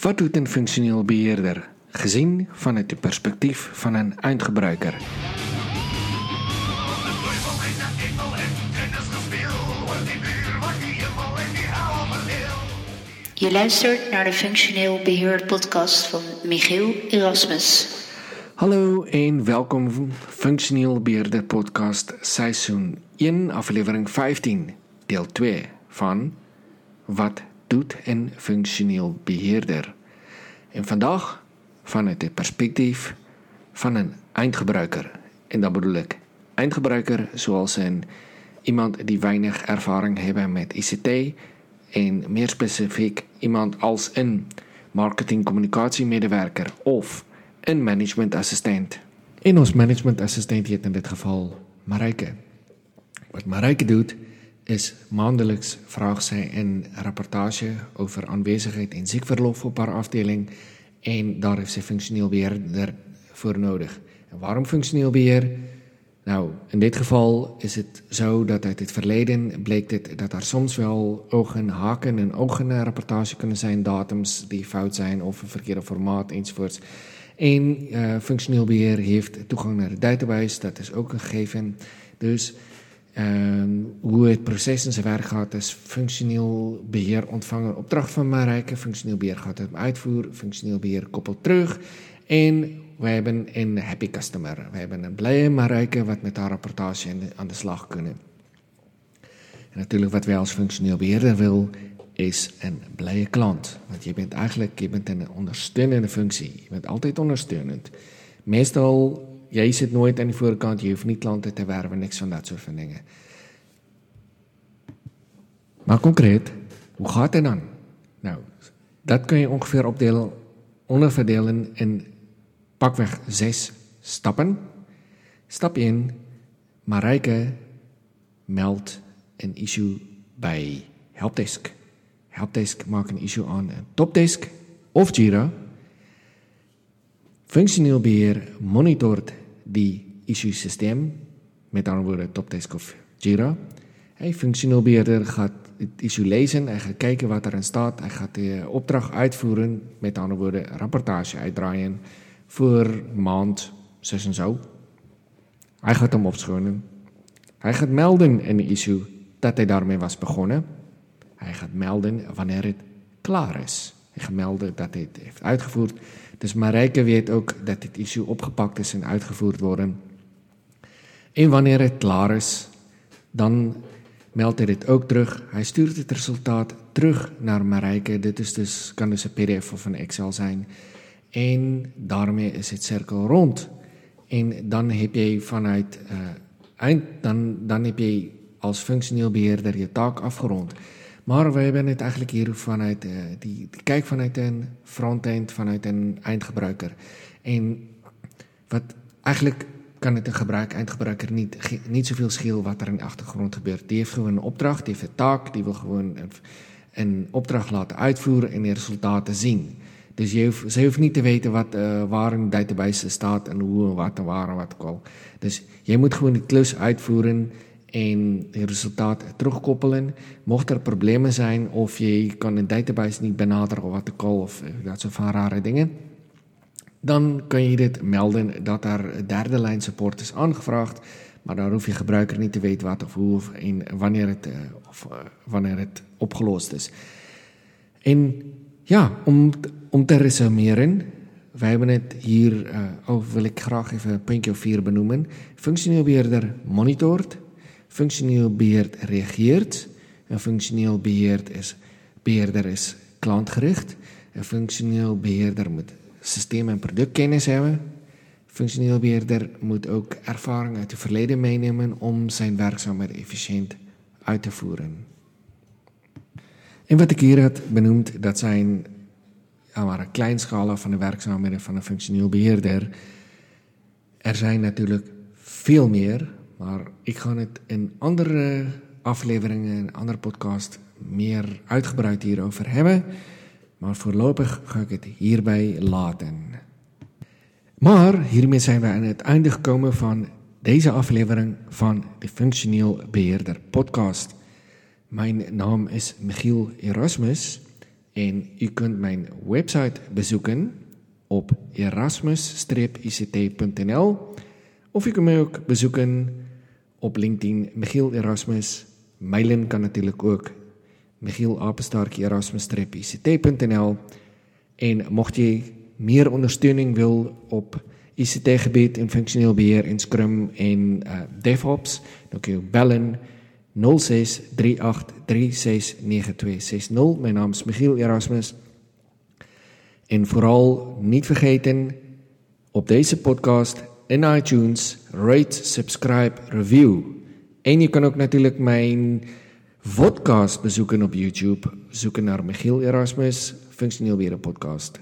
Wat doet een functioneel beheerder gezien vanuit het perspectief van een eindgebruiker? Je luistert naar de Functioneel Beheer podcast van Michiel Erasmus. Hallo en welkom Functioneel Beheerder podcast seizoen 1 aflevering 15 deel 2 van Wat doet een functioneel beheerder? En vandaag vanuit het perspectief van een eindgebruiker. En dat bedoel ik eindgebruiker zoals een iemand die weinig ervaring hebben met ICT en meer specifiek iemand als een marketing communicatiemedewerker of een managementassistent. En ons managementassistent heet in dit geval Marijke. Wat Marijke doet is maandelijks vraag sy 'n rapportage oor aanwesigheid en siekverlof op haar afdeling en daar heeft sy funksioneel beheerder voor nodig. En waarom funksioneel beheer? Nou, in dit geval is het zo dat uit het verleden bleek dit dat er soms wel ogen, haken en ogen rapportage kunnen zijn, datums die fout zijn of een verkeerde formaat enzovoorts. En uh, functioneel beheer heeft toegang naar de database, dat is ook een gegeven. Dus um, hoe het proces in zijn werk gaat, is functioneel beheer ontvangen opdracht van Marijke, functioneel beheer gaat het uitvoeren, functioneel beheer koppelt terug en we hebben een happy customer. We hebben een blije Marijke wat met haar rapportage aan de slag kunnen. En natuurlijk wat wij als functioneel beheerder wil, is een blije klant. Want je bent eigenlijk je bent een ondersteunende functie. Je bent altijd ondersteunend. Meestal, jij zit nooit aan de voorkant, je hoeft niet klanten te werven, niks van dat soort van dingen. Maar concreet, hoe gaat het dan? Nou, dat kun je ongeveer opdelen, onderverdelen in pakweg zes stappen. Stap 1. Marijke meldt een issue bij Helpdesk. Helpdesk maakt een issue aan een Topdesk of Jira. Functioneel beheer monitort die issue systeem, met andere woorden Topdesk of Jira. Hy functioneel beheerder gaat het issue lezen, hy gaat kijken wat erin staat, hy gaat die opdracht uitvoeren, met andere woorden rapportage uitdraaien, voor maand zes en zo. Hij gaat hem opschonen. Hij gaat melden in de issue dat hij daarmee was begonnen. Hij gaat melden wanneer het klaar is. Hij gaat melden dat hij het heeft uitgevoerd. Dus Marijke weet ook dat dit issue opgepakt is en uitgevoerd worden. En wanneer het klaar is, dan meldt hij dit ook terug. Hij stuurt het resultaat terug naar Marijke. Dit is dus, kan dus een PDF of een Excel zijn. En daarmee is het cirkel rond. En dan heb jy vanuit uh eind dan dan heb jy als functioneel beheerder je taak afgerond. Maar we hebben het eigenlijk hier vanuit uh, die, die kyk vanuit 'n frontend vanuit 'n eindgebruiker. En wat eigenlijk kan het 'n gebruik eindgebruiker niet niet soveel skeel wat er in die agtergrond gebeur. Die heeft gewoon 'n opdrag, die heeft 'n taak, die wil gewoon 'n 'n opdrag laten uitvoeren en die resultate zien. Dus hoeft, ze hoeft niet te weten wat, uh, waar in de database staat en hoe en wat en waar en wat al. Dus je moet gewoon die klus uitvoeren en die resultaat terugkoppelen. Mocht er problemen zijn of je kan een database niet benaderen of wat ook al, of uh, dat soort van rare dingen, dan kun je dit melden dat er derde lijn support is aangevraagd. Maar dan hoef je gebruiker niet te weten wat of hoe of en wanneer het, uh, of, wanneer het opgelost is. En ja, om om te resumeren, wij hebben het hier, uh, wil ik graag even een puntje of vier benoemen. Functioneel beheerder monitort, functioneel beheerd reageert, een functioneel beheerd is, beheerder is klantgericht, een functioneel beheerder moet systeem- en productkennis hebben, functioneel beheerder moet ook ervaring uit het verleden meenemen om zijn werkzaamheid efficiënt uit te voeren. En wat ik hier had benoemd, dat zijn maar een kleinschalig van de werkzaamheden van een functioneel beheerder. Er zijn natuurlijk veel meer, maar ik ga het in andere afleveringen, in andere podcast meer uitgebreid hierover hebben. Maar voorlopig ga ik het hierbij laten. Maar hiermee zijn we aan het einde gekomen van deze aflevering van de Functioneel Beheerder podcast. Mijn naam is Michiel Erasmus En u kunt mijn website bezoeken op erasmus-ict.nl of u kunt mij ook bezoeken op LinkedIn Michiel Erasmus. Mailen kan natuurlijk ook Michiel Apenstaartjie Erasmus-ict.nl en mocht jy meer ondersteuning wil op ICT gebied en funksioneel beheer en Scrum en uh, DevOps, dan kan jy bellen 0638369260. My naam is Michiel Erasmus. En vooral niet vergeten op deze podcast in iTunes rate, subscribe, review. En je kan ook natuurlijk mijn podcast bezoeken op YouTube. Zoeken naar Michiel Erasmus, Functioneel Beheer podcast.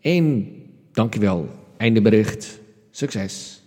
En dankjewel. Einde bericht. Succes.